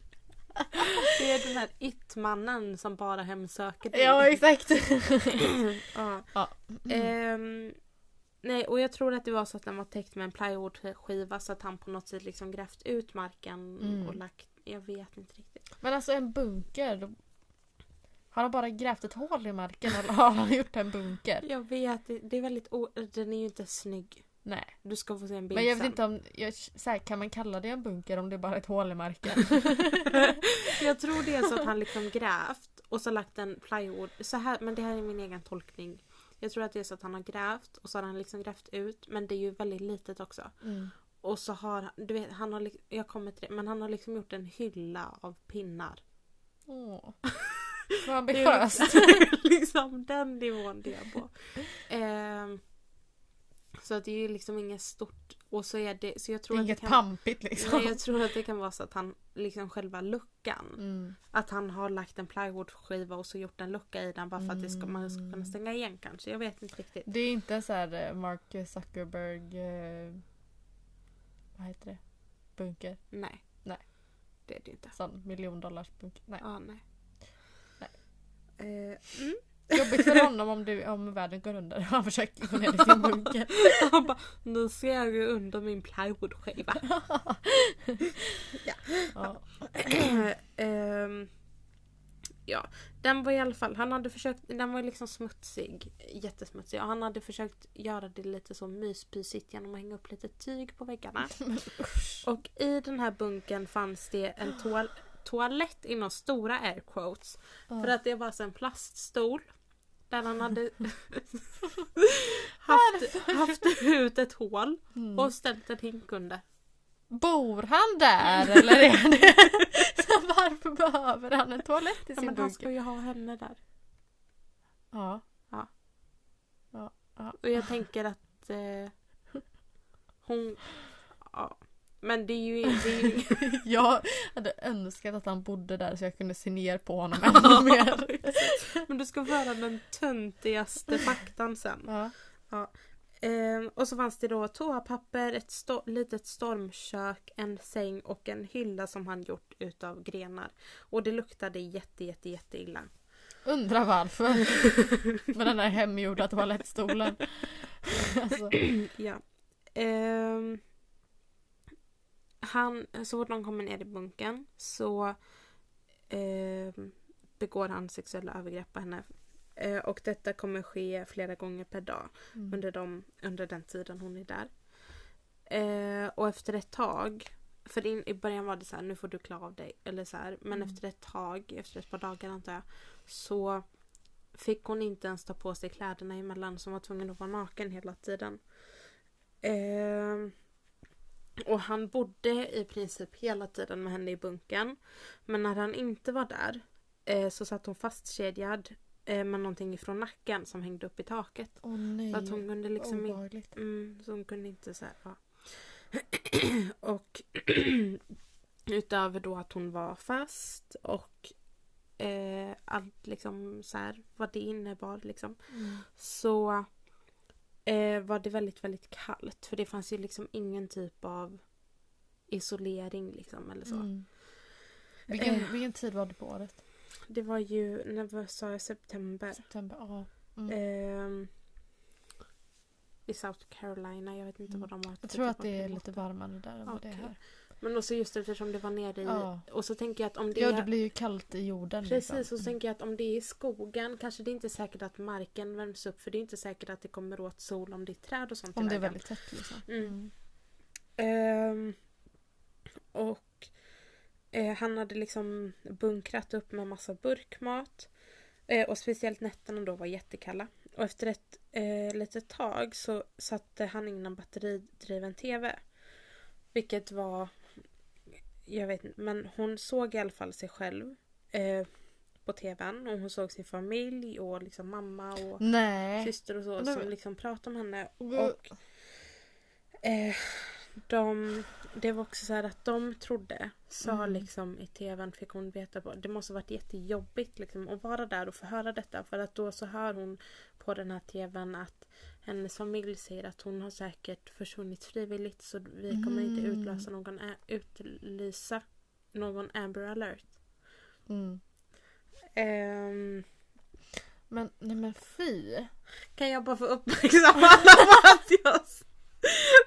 S2: Det är den här it-mannen som bara hemsöker dig.
S1: Ja exakt.
S2: ja.
S1: ja.
S2: Ehm, nej, och jag tror att det var så att den var täckt med en plywoodskiva så att han på något sätt liksom grävt ut marken
S1: Mm.
S2: och lagt... Jag vet inte riktigt.
S1: Men alltså en bunker. Har han bara grävt ett hål i marken eller har han gjort en bunker?
S2: Jag vet, det, det är väldigt... O- den är ju inte snygg.
S1: Nej.
S2: Du ska få se en bild
S1: Men jag vet
S2: sen.
S1: inte om... Jag, så här, kan man kalla det en bunker om det är bara ett hål i marken?
S2: jag tror det är så att han liksom grävt och så lagt en plywood. Så här, men det här är min egen tolkning. Jag tror att det är så att han har grävt och så har han liksom grävt ut men det är ju väldigt litet också.
S1: Mm.
S2: Och så har han, du vet, han har, jag kommer till det, men han har liksom gjort en hylla av pinnar.
S1: Åh.
S2: Är
S1: ambitiöst.
S2: liksom, liksom den nivån det är på. Ehm, så att det är ju liksom inget stort. Och så är det, så jag tror
S1: Inget
S2: att det kan,
S1: pampigt liksom.
S2: Nej, jag tror att det kan vara så att han, liksom själva luckan.
S1: Mm.
S2: Att han har lagt en plywoodskiva och så gjort en lucka i den bara för att det ska, man ska kunna
S1: Mm.
S2: stänga igen kanske. Jag vet inte riktigt.
S1: Det är inte så här eh, Mark Zuckerberg... Eh, vad heter det? Bunker.
S2: Nej.
S1: Nej.
S2: Det är det inte.
S1: Sån miljondollars bunker. Nej.
S2: Nej.
S1: Nej.
S2: Eh, mm.
S1: Jobbigt för honom om, du, om världen går under. Han försöker gå ner i sin bunker.
S2: Han bara, nu ser jag ju under min plywoodskiva.
S1: Ja.
S2: Ehm, ja, den var i alla fall, han hade försökt, den var liksom smutsig, jättesmutsig och han hade försökt göra det lite så myspysigt genom att hänga upp lite tyg på väggarna. Och i den här bunken fanns det en toal- toalett inom stora air quotes. För att det var en plaststol där han hade haft, haft ut ett hål
S1: Mm.
S2: och ställt en hink under.
S1: Bor han där eller är det... Så varför behöver han en toalett i
S2: Ja,
S1: sin
S2: men han ska
S1: bunker?
S2: ju ha henne där.
S1: Ja.
S2: Ja.
S1: Ja. ja.
S2: Och jag tänker att eh, hon... Ja. Men det är ju... Det är ju
S1: Jag hade önskat att han bodde där så jag kunde se ner på honom ännu mer.
S2: men du ska höra den töntigaste faktan sen.
S1: Ja.
S2: Ehm, och så fanns det då toapapper, ett sto- litet stormkök, en säng och en hylla som han gjort utav grenar. Och det luktade jätte, jätte, jätte illa.
S1: Undrar varför. Med den där hemgjorda toalettstolen. Alltså.
S2: Ja. Ehm, han, så fort de kommer ner i bunken så ehm, begår han sexuella övergrepp på henne. Eh, och detta kommer ske flera gånger per dag
S1: Mm.
S2: under, de, under den tiden hon är där. Eh, och efter ett tag, för in, i början var det så här, nu får du klara av dig. Eller så här, men
S1: Mm.
S2: efter ett tag, efter ett par dagar antar jag, så fick hon inte ens ta på sig kläderna emellan så hon var tvungen att vara naken hela tiden. Eh, och han bodde i princip hela tiden med henne i bunken. Men när han inte var där eh, så satt hon fastkedjad eh, med någonting ifrån nacken som hängde upp i taket.
S1: Åh nej.
S2: Så att hon kunde liksom.
S1: Obehagligt.
S2: Mm, så hon kunde inte så här, ja. Och utöver då att hon var fast och eh, allt liksom så här vad det innebar liksom.
S1: Mm.
S2: Så eh, var det väldigt, väldigt kallt. För det fanns ju liksom ingen typ av isolering liksom eller så.
S1: Mm. Vilken,
S2: Eh.
S1: vilken tid var det på året?
S2: Det var ju, när sa jag september?
S1: September? Ja. Mm.
S2: Ehm, I South Carolina, jag vet inte
S1: Mm.
S2: vad de har.
S1: Jag tror att det är lite varmare där än vad det är här.
S2: Men också just eftersom det var nere i...
S1: Ja.
S2: Och så tänker jag att om det
S1: Ja, det blir ju kallt i jorden.
S2: Precis, och
S1: liksom.
S2: så tänker jag att om det är i skogen kanske det inte är säkert att marken värms upp för det är inte säkert att det kommer åt sol om det är träd och sånt
S1: Om det är väldigt tätt liksom.
S2: Mm. Ehm, och eh, han hade liksom bunkrat upp med massa burkmat. Eh, och speciellt nätterna då var jättekalla. Och efter ett eh, litet tag så satte han in en batteridriven TV. Vilket var... Jag vet inte, men hon såg i alla fall sig själv eh, på TVn. Och hon såg sin familj och liksom mamma och
S1: Nej.
S2: syster och så som liksom pratade om henne. Och eh, de, det var också så här att de trodde, sa
S1: Mm.
S2: liksom i tvn, fick hon veta på, det måste varit jättejobbigt liksom att vara där och få höra detta. För att då så hör hon på den här tvn att hennes familj säger att hon har säkert försvunnit frivilligt så vi kommer inte
S1: Mm.
S2: utlösa någon, utlysa någon Amber alert.
S1: Mm.
S2: Ehm,
S1: Men nej men fy.
S2: Kan jag bara få uppmärksamma alla på att jag...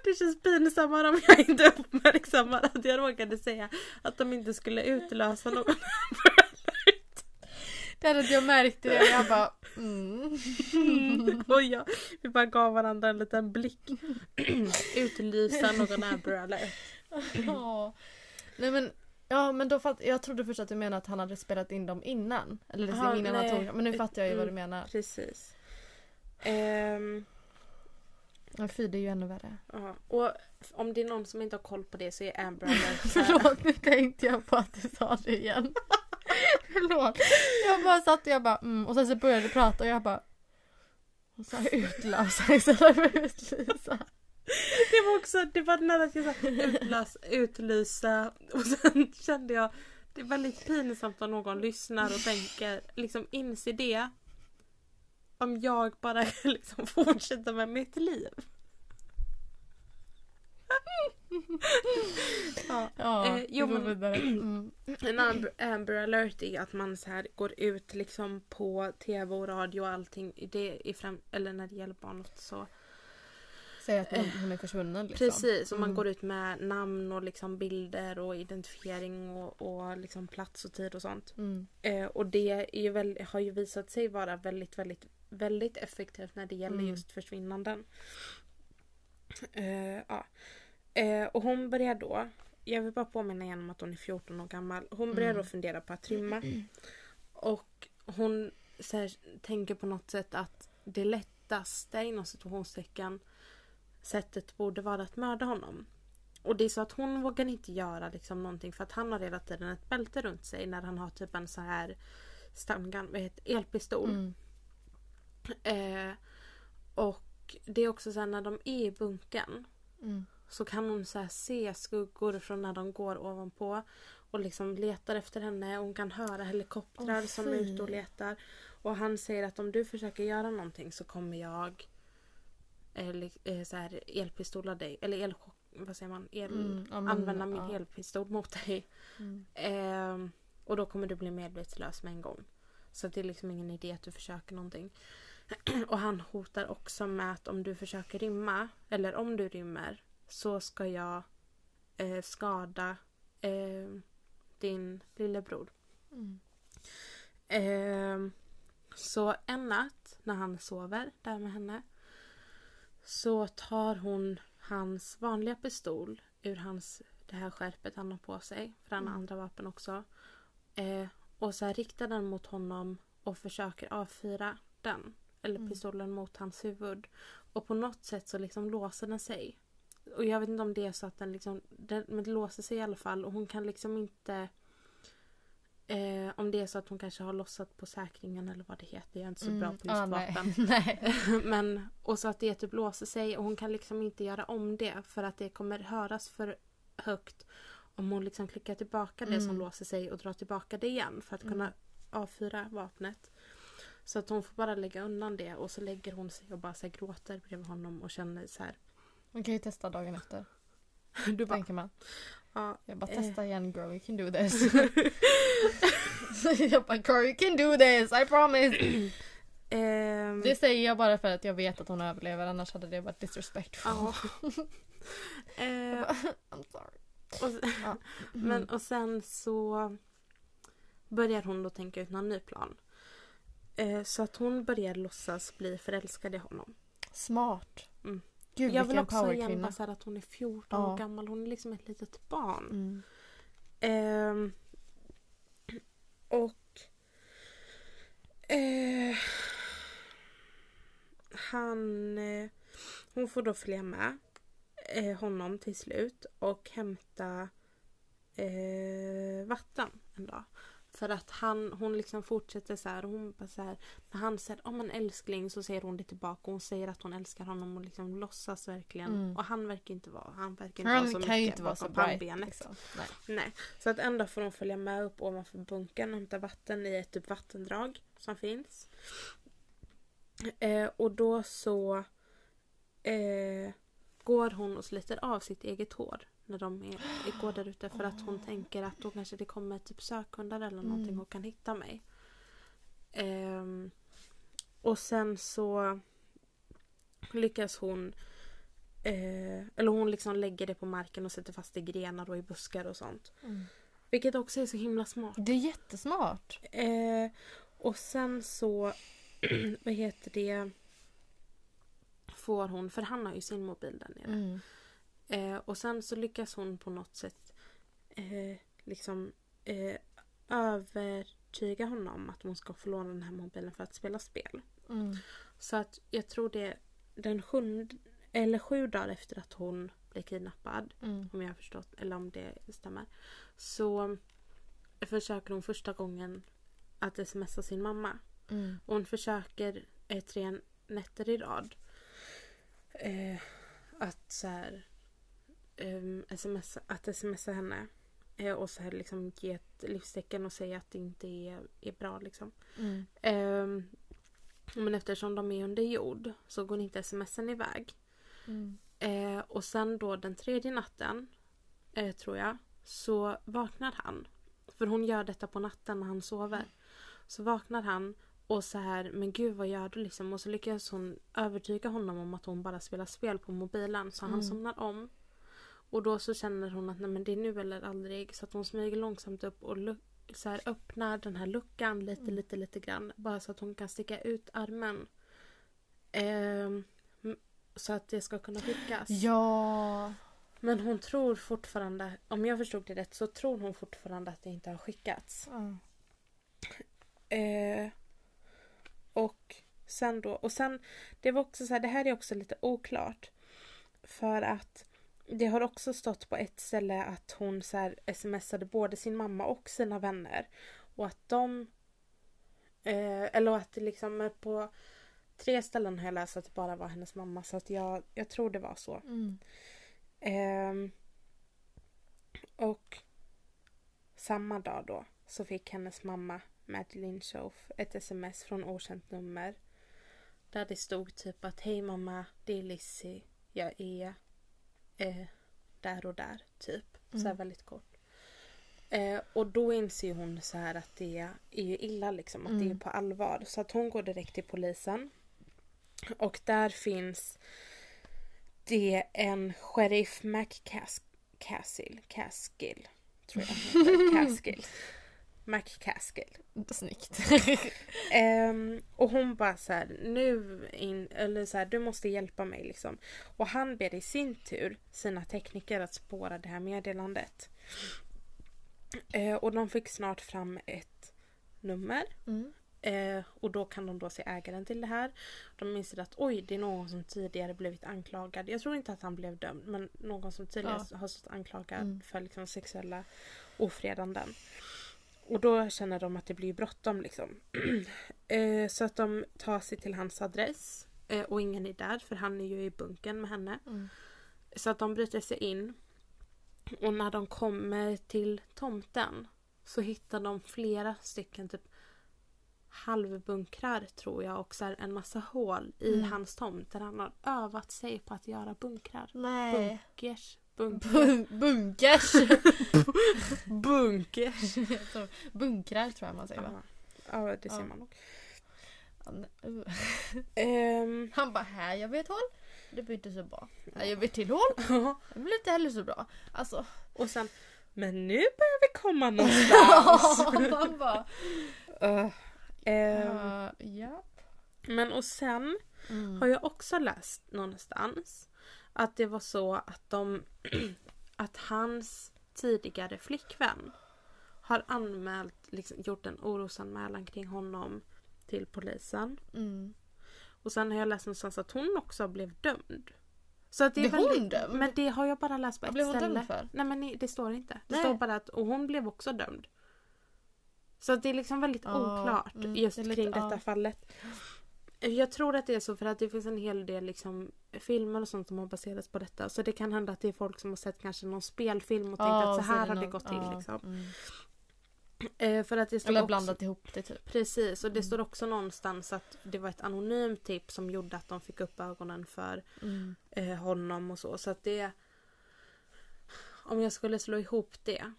S2: Det känns pinsammare om jag inte uppmärksammar att jag råkade säga att de inte skulle utlösa någon
S1: Det hade inte jag märkt det. Jag bara mm.
S2: Och jag, vi bara gav varandra en liten blick. Utlysa någon Amber alert.
S1: Ja. Nej men Ja men då fatt, jag trodde först att du menade att han hade spelat in dem innan. Eller liksom
S2: Aha,
S1: innan
S2: nej.
S1: han tog Men nu fattar jag ju vad du
S2: Mm.
S1: menar.
S2: Precis. Ehm,
S1: Men fy det är ju ännu värre.
S2: ja. Och om det är någon som inte har koll på det så är Amber alert
S1: Förlåt nu tänkte jag på att du sa det igen. Förlåt. Jag bara satt och jag bara mm, och sen så började jag prata och jag bara och så här utlösa istället för utlysa.
S2: Det var också, det var nära att jag sa utlös, utlysa och sen kände jag det är väldigt pinsamt om någon lyssnar och tänker liksom inse det. Om jag bara liksom fortsätter med mitt liv. ja.
S1: Ja,
S2: Eh, jo, men-.
S1: Mm.
S2: En Amber, Amber alert är att man så här går ut liksom på tv och radio och allting. Det i fram, eller när det gäller barnet så.
S1: Säg att hon, hon är försvunnen liksom.
S2: Precis, och man
S1: Mm.
S2: går ut med namn och liksom bilder och identifiering och, och liksom plats och tid och sånt.
S1: Mm.
S2: Eh, och det är ju väl, har ju visat sig vara väldigt, väldigt, väldigt effektivt när det gäller
S1: Mm.
S2: just försvinnanden. Eh, ja. eh, och hon börjar då, jag vill bara påminna igen om att hon är 14 år gammal. Hon börjar
S1: Mm.
S2: då fundera på att rymma. Och hon här, tänker på något sätt att det lättaste inom situationstecken sättet borde vara att mörda honom. Och det är så att hon vågar inte göra liksom någonting för att han har hela tiden ett bälte runt sig när han har typ en så här stamgun, vad heter elpistol.
S1: Mm.
S2: Eh, och det är också så här när de är i bunkern
S1: Mm.
S2: så kan hon så se skuggor från när de går ovanpå och liksom letar efter henne. Och hon kan höra helikoptrar
S1: Åh,
S2: som är ute och letar. Och han säger att om du försöker göra någonting så kommer jag eh, eh, så här, elpistola dig. Eller elchock, vad säger man? El,
S1: Mm, ja, men,
S2: använda min
S1: ja.
S2: elpistol mot dig.
S1: Mm.
S2: Ehm, och då kommer du bli medvetslös med en gång. Så det är liksom ingen idé att du försöker någonting. och han hotar också med att om du försöker rymma, eller om du rymmer, så ska jag eh, skada eh, din lillebror.
S1: Mm.
S2: Ehm, så en natt när han sover där med henne så tar hon hans vanliga pistol ur hans, det här skärpet han har på sig. För han har
S1: Mm.
S2: andra vapen också. Eh, och så riktar den mot honom och försöker avfyra den. Eller
S1: Mm.
S2: pistolen mot hans huvud. Och på något sätt så liksom låser den sig. Och jag vet inte om det är så att den liksom, den, men det låser sig i alla fall och hon kan liksom inte Eh, om det är så att hon kanske har lossat på säkringen eller vad det heter. Jag är inte så bra på just
S1: Ah,
S2: vapen.
S1: nej.
S2: Men, och så att det typ låser sig och hon kan liksom inte göra om det för att det kommer höras för högt om hon liksom klickar tillbaka det som
S1: Mm.
S2: låser sig och drar tillbaka det igen för att
S1: Mm.
S2: kunna avfyra vapnet. Så att hon får bara lägga undan det och så lägger hon sig och bara så här gråter bredvid honom och känner så här.
S1: Man kan ju testa dagen efter.
S2: Du bara,
S1: Tänker man.
S2: ja,
S1: Jag bara
S2: Eh.
S1: testa igen girl, you can do this. jag bara girl you can do this, I promise.
S2: ehm,
S1: Det säger jag bara för att jag vet att hon överlever annars hade det varit disrespectful.
S2: ja. Eh,
S1: I'm sorry.
S2: och,
S1: Ja.
S2: Men och sen så börjar hon då tänka ut någon ny plan. Eh, så att hon börjar låtsas bli förälskad i honom.
S1: Smart.
S2: Mm.
S1: Gud
S2: jag vill också bara så att hon är 14
S1: Ja.
S2: år gammal. Hon är liksom ett litet barn.
S1: Mm.
S2: Ehm, och eh, han eh, hon får då följa med eh, honom till slut och hämta eh, vatten en dag. För att han, hon liksom fortsätter så här. Hon bara så här när han säger om en älskling så säger hon det tillbaka. Hon säger att hon älskar honom och liksom låtsas verkligen.
S1: Mm.
S2: Och han verkar inte vara, han verkar inte vara så
S1: Han
S2: mycket
S1: kan ju inte vara så bright. Liksom. Nej.
S2: Nej. Så att en dag får de följa med upp ovanför bunkern och hämta vatten i ett typ vattendrag som finns. Eh, och då så eh, går hon och sliter av sitt eget hår när de är, går där ute för att hon tänker att då kanske det kommer typ sökhundar eller någonting
S1: Mm.
S2: och kan hitta mig. Ehm, och sen så lyckas hon eh, eller hon liksom lägger det på marken och sätter fast i grenar och i buskar och sånt.
S1: Mm.
S2: Vilket också är så himla smart.
S1: Det är jättesmart.
S2: Eh, och sen så, vad heter det, får hon, för han har ju sin mobil där nere.
S1: Mm.
S2: Eh, och sen så lyckas hon på något sätt eh, liksom eh, övertyga honom att hon ska få låna den här mobilen för att spela spel.
S1: Mm.
S2: Så att jag tror det den sjunde, eller sju dagar efter att hon blev kidnappad
S1: Mm.
S2: om jag har förstått, eller om det stämmer. Så försöker hon första gången att smsa sin mamma.
S1: Mm.
S2: Och hon försöker eh, tre nätter i rad eh, att så här, ehm, sms, att smsa henne. Eh, och så här liksom ge ett livstecken och säga att det inte är, är bra liksom.
S1: Mm.
S2: Ehm, men eftersom de är under jord så går inte smsen iväg.
S1: Mm.
S2: Eh, och sen då den tredje natten, eh, tror jag, så vaknar han. För hon gör detta på natten när han sover. Så vaknar han och så här, men gud vad gör du liksom? Och så lyckas hon övertyga honom om att hon bara spelar spel på mobilen. Så han
S1: Mm.
S2: somnar om. Och då så känner hon att nej men det är nu eller aldrig. Så att hon smyger långsamt upp och så här, öppnar den här luckan lite,
S1: Mm.
S2: lite, lite grann. Bara så att hon kan sticka ut armen. M- så att det ska kunna skickas.
S1: Ja.
S2: Men hon tror fortfarande, om jag förstod det rätt, så tror hon fortfarande att det inte har skickats.
S1: Ja.
S2: Eh, och sen då, och sen, det var också så här, det här är också lite oklart. För att det har också stått på ett ställe att hon så här smsade både sin mamma och sina vänner. Och att de, eh, eller att det liksom på tre ställen har jag läst att det bara var hennes mamma. Så att jag, jag tror det var så.
S1: Mm.
S2: Ehm, och samma dag då så fick hennes mamma Madeleine Schoaf ett sms från okänt nummer. Där det stod typ att hej mamma, det är Lizzie. Jag är eh, där och där typ. Så
S1: Mm.
S2: väldigt kort. Eh, och då inser hon så här att det är ju illa liksom, att det är
S1: Mm.
S2: på allvar. Så att hon går direkt till polisen. Och där finns det en sheriff McCaskill. Caskill. Tror jag. Caskill. McCaskill.
S1: Snyggt.
S2: Ehm, och hon bara så här, nu in, eller så här, du måste hjälpa mig liksom. Och han ber i sin tur sina tekniker att spåra det här meddelandet. Eh, och de fick snart fram ett nummer.
S1: Mm.
S2: Eh, och då kan de då se ägaren till det här. De inser att oj, det är någon som tidigare blivit anklagad. Jag tror inte att han blev dömd, men någon som tidigare har stått anklagad
S1: Mm.
S2: för liksom sexuella ofredanden. Och då känner de att det blir bråttom liksom. eh, så att de tar sig till hans adress. Eh, och ingen är där för han är ju i bunken med henne.
S1: Mm.
S2: Så att de bryter sig in. Och när de kommer till tomten så hittar de flera stycken typ halvbunkrar tror jag och så en massa hål i
S1: Mm.
S2: hans tomt där han har övat sig på att göra bunkrar.
S1: Nej.
S2: Bunkers. Bunkers.
S1: Bun- bunkers.
S2: Bunkers.
S1: Bunkrar tror jag man säger va?
S2: Ja, det ser man nog.
S1: Uh.
S2: Ehm,
S1: Han bara här jag vet hål. Det blir inte så bra. Här jag vet till hål. Det blir inte heller så bra. Alltså.
S2: och sen, men nu börjar vi komma någonstans.
S1: Han bara.
S2: uh,
S1: Uh, ja.
S2: men och sen
S1: Mm.
S2: har jag också läst någonstans att det var så att de att hans tidigare flickvän har anmält, liksom, gjort en orosanmälan kring honom till polisen.
S1: Mm.
S2: Och sen har jag läst någonstans att hon också blev dömd. Så att det är
S1: Blev hon
S2: väldigt,
S1: dömd?
S2: Men det har jag bara läst på
S1: Vad
S2: ett
S1: blev hon
S2: ställe.
S1: dömd för?
S2: Nej men det står inte. Det
S1: Nej.
S2: står bara att och hon blev också dömd. Så att det är liksom väldigt
S1: Ja,
S2: oklart
S1: mm,
S2: just
S1: det är lite-
S2: kring detta
S1: ja.
S2: fallet. Jag tror att det är så för att det finns en hel del liksom, filmer och sånt som har baserats på detta. Så det kan hända att det är folk som har sett kanske någon spelfilm och tänkt att så här
S1: är
S2: har det gått till. Liksom.
S1: mm.
S2: Eh, för att det
S1: Eller
S2: också,
S1: blandat ihop det typ.
S2: Precis, och det
S1: Mm.
S2: står också någonstans att det var ett anonymt tips som gjorde att de fick upp ögonen för
S1: Mm.
S2: eh, honom och så. Så att det... Om jag skulle slå ihop det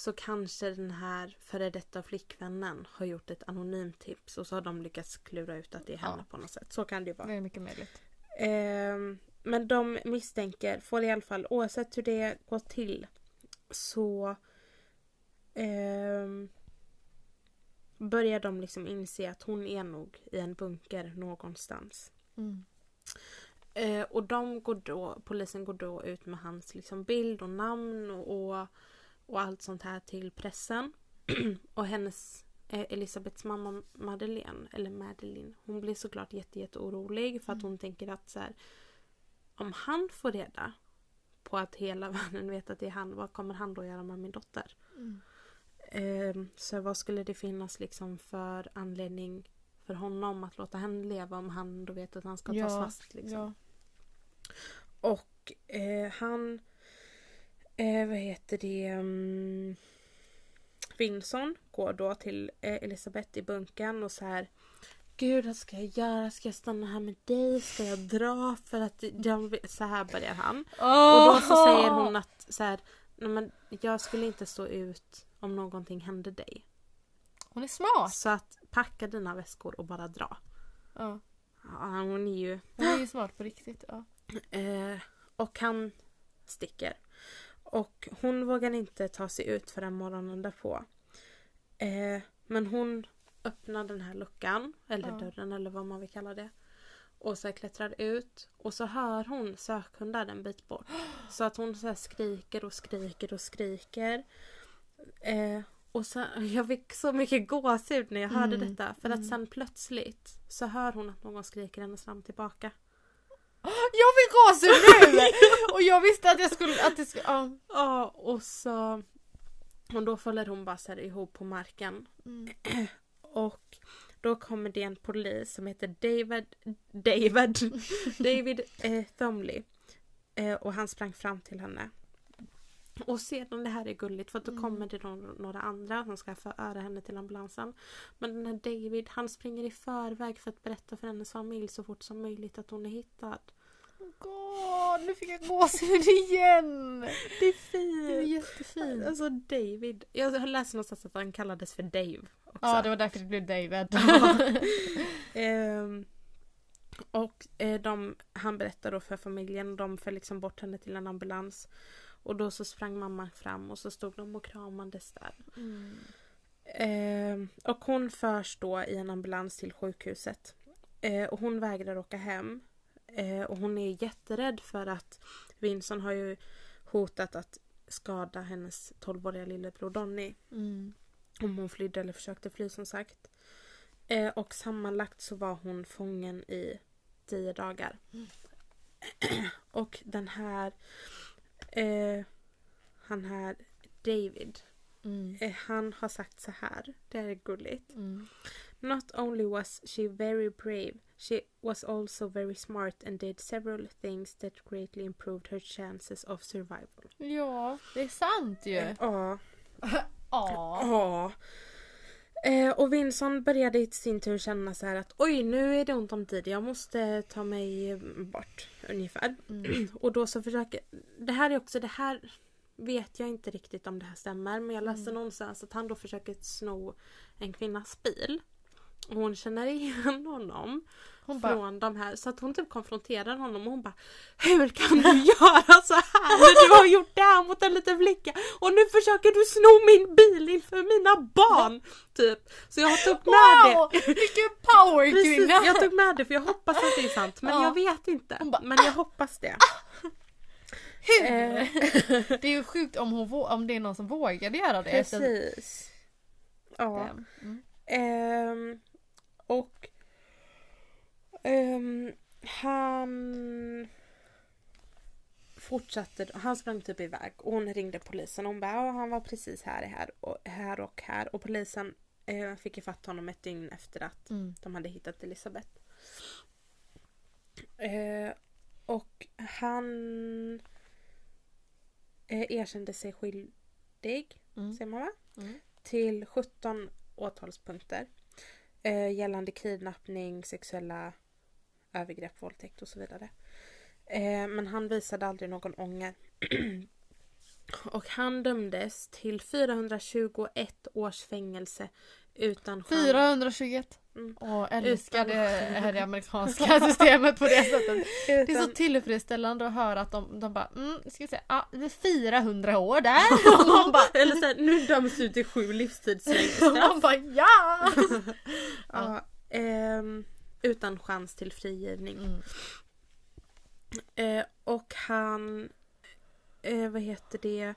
S2: så kanske den här före detta flickvännen har gjort ett anonymt tips och så har de lyckats klura ut att det är henne
S1: Ja.
S2: på något sätt. Så kan det ju vara.
S1: Det är mycket möjligt.
S2: Ehm, men de misstänker, får i alla fall oavsett hur det går till så ehm, börjar de liksom inse att hon är nog i en bunker någonstans.
S1: Mm.
S2: Eh, och de går då, polisen går då ut med hans liksom bild och namn och, och, och allt sånt här till pressen. och hennes, eh, Elisabeths mamma Madeleine, eller Madeline, hon blir såklart jätte, jätte orolig för att hon tänker att så här, om han får reda på att hela världen vet att det är han, vad kommer han då göra med min dotter?
S1: Mm.
S2: Eh, så vad skulle det finnas liksom för anledning för honom att låta henne leva om han då vet att han ska tas fast? Liksom.
S1: ja.
S2: Och eh, han, eh, vad heter det, um, Vinson går då till eh, Elisabeth i bunkern och så här Gud vad ska jag göra? Ska jag stanna här med dig? Ska jag dra? För att jag, så här börjar han. Och då så säger hon att så här, Nej, men jag skulle inte stå ut om någonting hände dig.
S1: Hon är smart.
S2: Så att packa dina väskor och bara dra.
S1: Ja.
S2: Ja, hon är ju...
S1: Hon är ju smart på riktigt. Ja.
S2: Eh, och han sticker. Och hon vågar inte ta sig ut förrän morgonen därpå. Eh, men hon öppnar den här luckan, eller
S1: Ja.
S2: dörren eller vad man vill kalla det. Och så klättrar ut och så hör hon sökhundar en bit bort. Så att hon så skriker och skriker och skriker. Eh, och så, jag fick så mycket gåshud när jag hörde
S1: Mm,
S2: detta. För att
S1: mm.
S2: sen plötsligt så hör hon att någon skriker hennes namn tillbaka.
S1: Jag fick gåshud nu! Och jag visste att jag skulle... Att det skulle ja.
S2: Ja, och så... Och då faller hon bara så här ihop på marken.
S1: Mm.
S2: Och då kommer det en polis som heter David... David... David eh, Thomley. Eh, och han sprang fram till henne. Och sedan det här är gulligt för att då
S1: Mm.
S2: kommer det några, några andra som ska föra henne till ambulansen. Men den här David han springer i förväg för att berätta för hennes familj så fort som möjligt att hon är hittad.
S1: God, nu fick jag gåshud igen!
S2: Det är
S1: Det är
S2: fint!
S1: jättefint.
S2: Alltså David. Jag har läst någonstans att han kallades för Dave. Också.
S1: Ja, det var därför det blev David.
S2: Ehm, och eh, de, han berättar då för familjen och de för liksom bort henne till en ambulans. Och då så sprang mamman fram och så stod de och kramades där.
S1: Mm.
S2: Ehm, och hon förs då i en ambulans till sjukhuset. Eh, och hon vägrar åka hem. Eh, och hon är jätterädd för att Vincent har ju hotat att skada hennes 12-åriga lillebror Donny.
S1: Mm.
S2: Om hon flydde eller försökte fly som sagt. Eh, och sammanlagt så var hon fången i tio dagar.
S1: Mm.
S2: och den här eh, han här David
S1: Mm.
S2: eh, han har sagt så här. Det här är gulligt.
S1: Mm.
S2: Not only was she very brave she was also very smart and did several things that greatly improved her chances of survival.
S1: Ja, det är sant ju.
S2: Ja.
S1: Ja.
S2: Ja. Eh, och Vincent började i sin tur känna så här att oj nu är det ont om tid, jag måste ta mig bort ungefär.
S1: Mm.
S2: Och då så försöker, det här är också det här vet jag inte riktigt om det här stämmer men jag läste
S1: Mm.
S2: någonstans att han då försöker sno en kvinnas bil. Och hon känner igen honom
S1: Hon
S2: från de här så att hon typ konfronterar honom och hon bara Hur kan du göra så här när du har gjort det här mot en liten flicka och nu försöker du sno min bil inför mina barn! Typ. Så jag tog med
S1: wow!
S2: det.
S1: Vilken power
S2: Precis,
S1: kvinna!
S2: jag tog med det för jag hoppas att det är sant men
S1: Ja.
S2: jag vet inte.
S1: Bara,
S2: Men jag hoppas det.
S1: Hur?
S2: Eh,
S1: Det är ju sjukt om, hon, om det är någon som vågade göra det.
S2: Precis. Ja.
S1: Mm.
S2: Ehm, och ehm, han fortsatte, han sprang typ iväg och hon ringde polisen och hon bara han var precis här, här och här och här och polisen eh, fick ifatt honom ett dygn efter att
S1: Mm.
S2: de hade hittat Elisabeth. Eh, och han eh, erkände sig skyldig,
S1: Mm.
S2: säger man va?
S1: Mm.
S2: till 17 åtalspunkter eh, gällande kidnappning, sexuella övergrepp, våldtäkt och så vidare. Eh, men han visade aldrig någon ånger. och han dömdes till 421 års fängelse utan chans.
S1: 421.
S2: Mm.
S1: Åh, älskar det
S2: Utan-
S1: här det amerikanska systemet på det sättet. Det är så
S2: Utan,
S1: tillfredsställande att höra att de, de bara mm, ska vi se, ja det är 400 år där. Och man bara,
S2: eller så här, nu döms du till sju livstidsfängelsestraff.
S1: man bara ja!
S2: ja, ehm, utan chans till frigivning.
S1: Mm.
S2: Eh, och han, eh, vad heter det,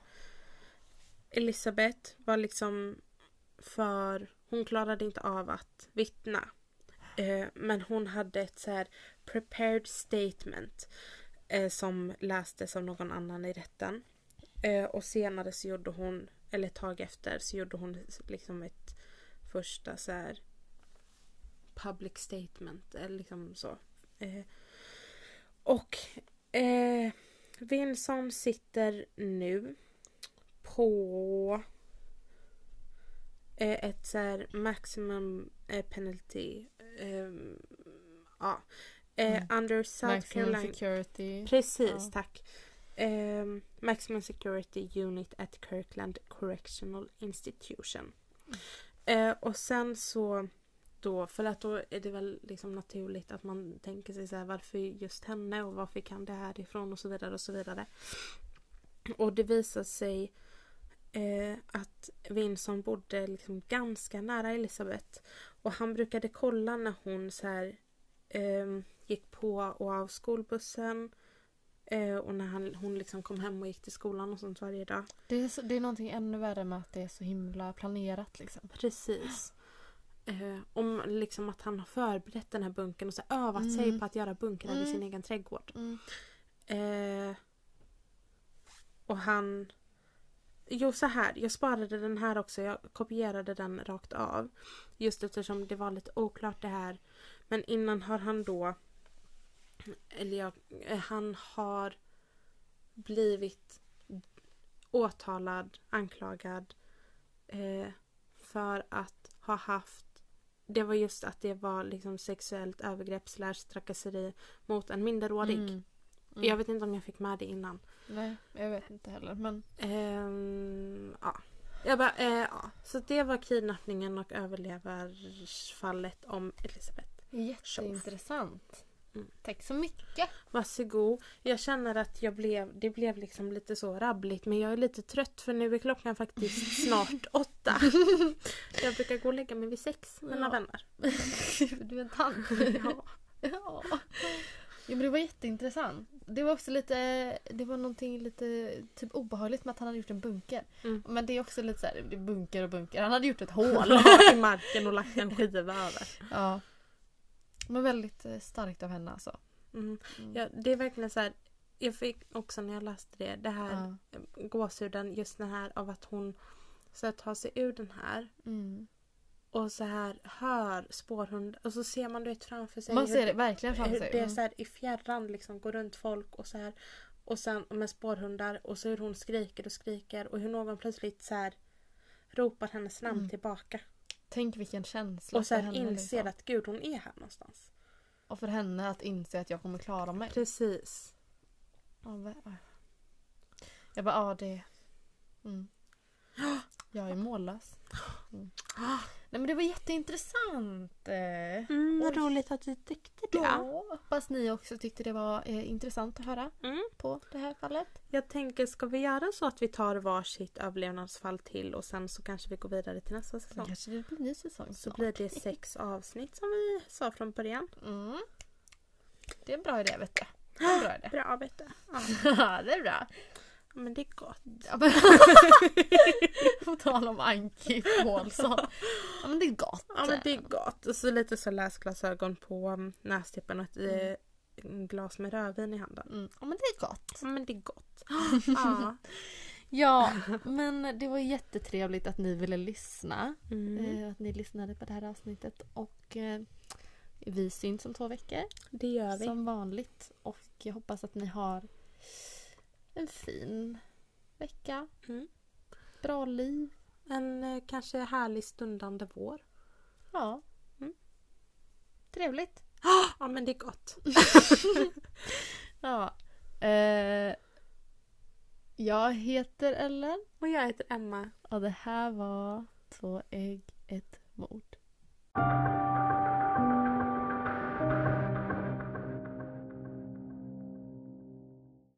S2: Elisabeth var liksom för, hon klarade inte av att vittna. Eh, men hon hade ett så här prepared statement eh, som lästes av någon annan i rätten. Eh, och senare så gjorde hon eller ett tag efter, så gjorde hon liksom ett första så här public statement. Eller liksom så. Eh, och eh, Vinson sitter nu på eh, ett så här maximum eh, penalty. ehm, ja. Eh,
S1: Mm.
S2: Under South
S1: Maximum
S2: Carolina.
S1: security.
S2: Precis,
S1: Ja.
S2: tack. Ehm, maximum Security Unit at Kirkland Correctional Institution. Eh, och sen så då, för att då är det väl liksom naturligt att man tänker sig så här varför just henne och var fick han det här ifrån och så vidare och så vidare. Och det visar sig eh, att Vinson bodde liksom ganska nära Elisabeth. Och han brukade kolla när hon så här ehm, gick på och av skolbussen. Eh, och när han, hon liksom kom hem och gick till skolan och sånt varje dag.
S1: Det, är så, det är någonting ännu värre med att det är så himla planerat liksom.
S2: Precis. Eh, om liksom att han har förberett den här bunkern och så övat sig
S1: Mm.
S2: på att göra bunkrar i
S1: Mm.
S2: sin egen trädgård.
S1: Mm.
S2: Eh, och han... Jo, så här. Jag sparade den här också. Jag kopierade den rakt av. Just eftersom det var lite oklart det här. Men innan har han då... Eller jag, eh, han har blivit åtalad, anklagad eh, för att ha haft det var just att det var liksom sexuellt övergrepp slash trakasseri mot en minderårig.
S1: Mm. Mm.
S2: Jag vet inte om jag fick med det innan.
S1: Nej, jag vet inte heller. Men
S2: Ehm, ja. Jag bara, eh, ja. Så det var kidnappningen och överlevarfallet om Elisabeth.
S1: jätteintressant.
S2: Mm.
S1: Tack så mycket.
S2: Varsågod. Jag känner att jag blev, det blev liksom lite så rabbligt men jag är lite trött för nu är klockan faktiskt snart åtta. Jag brukar gå och lägga mig vid sex, mina
S1: Ja.
S2: vänner.
S1: du är en tant.
S2: Ja.
S1: ja. Jo, men det var jätteintressant. Det var också lite, det var någonting lite typ obehagligt med att han hade gjort en bunker.
S2: Mm.
S1: Men det är också lite så här, det är bunker och bunker. Han hade gjort ett hål.
S2: I marken och lagt en skiva över.
S1: ja. Men väldigt eh, starkt av henne alltså.
S2: Mm.
S1: Mm.
S2: Ja, det är verkligen så här. Jag fick också när jag läste det, det här
S1: Ja.
S2: gåshuden, just den här av att hon så här, tar sig ur den här
S1: Mm.
S2: och så här hör spårhund och så ser man det framför sig.
S1: Man
S2: hur-
S1: ser det verkligen framför
S2: hur
S1: sig.
S2: Det är
S1: Mm.
S2: så här i fjärran liksom går runt folk och så här och sen med spårhundar och så hur hon skriker och skriker och hur någon plötsligt så här ropar hennes namn
S1: Mm.
S2: tillbaka
S1: Tänk vilken känsla
S2: och så
S1: för
S2: här
S1: henne,
S2: inser
S1: liksom.
S2: att gud hon är här någonstans.
S1: Och för henne att inse att jag kommer klara mig.
S2: Precis.
S1: Jag bara, ja det... Mm. Jag är mållös. Mm. Nej men det var jätteintressant. Eh,
S2: Mm, vad roligt att du tyckte det.
S1: Ja, hoppas ni också tyckte det var eh, intressant att höra
S2: Mm.
S1: på det här fallet.
S2: Jag tänker, ska vi göra så att vi tar varsitt överlevnadsfall till och sen så kanske vi går vidare till nästa säsong?
S1: kanske det blir ny säsong
S2: Så blir det sex avsnitt som vi sa från början.
S1: Mm. Det är en bra idé vet du. Bra idé.
S2: Bra vet du. Ja,
S1: det är bra.
S2: Men det är gott.
S1: På tal om Anki Paulsson. Ja men det är gott.
S2: Ja men det är gott. Och så lite så läsglasögon på nästippen och ett eh, glas med rödvin i handen.
S1: Mm. Ja men det är gott.
S2: Ja, men det är gott. ja.
S1: Ja, men det var jättetrevligt att ni ville lyssna.
S2: Mm.
S1: Eh, att ni lyssnade på det här avsnittet. Och eh, vi syns om två veckor.
S2: Det gör vi.
S1: Som vanligt. Och jag hoppas att ni har en fin vecka.
S2: Mm.
S1: Bra liv.
S2: En eh, kanske härlig stundande vår.
S1: Ja.
S2: Mm.
S1: Trevligt.
S2: Ja men det är gott.
S1: Ja. Eh, jag heter Ellen.
S2: Och jag heter Emma.
S1: Och det här var Två ägg, ett mord.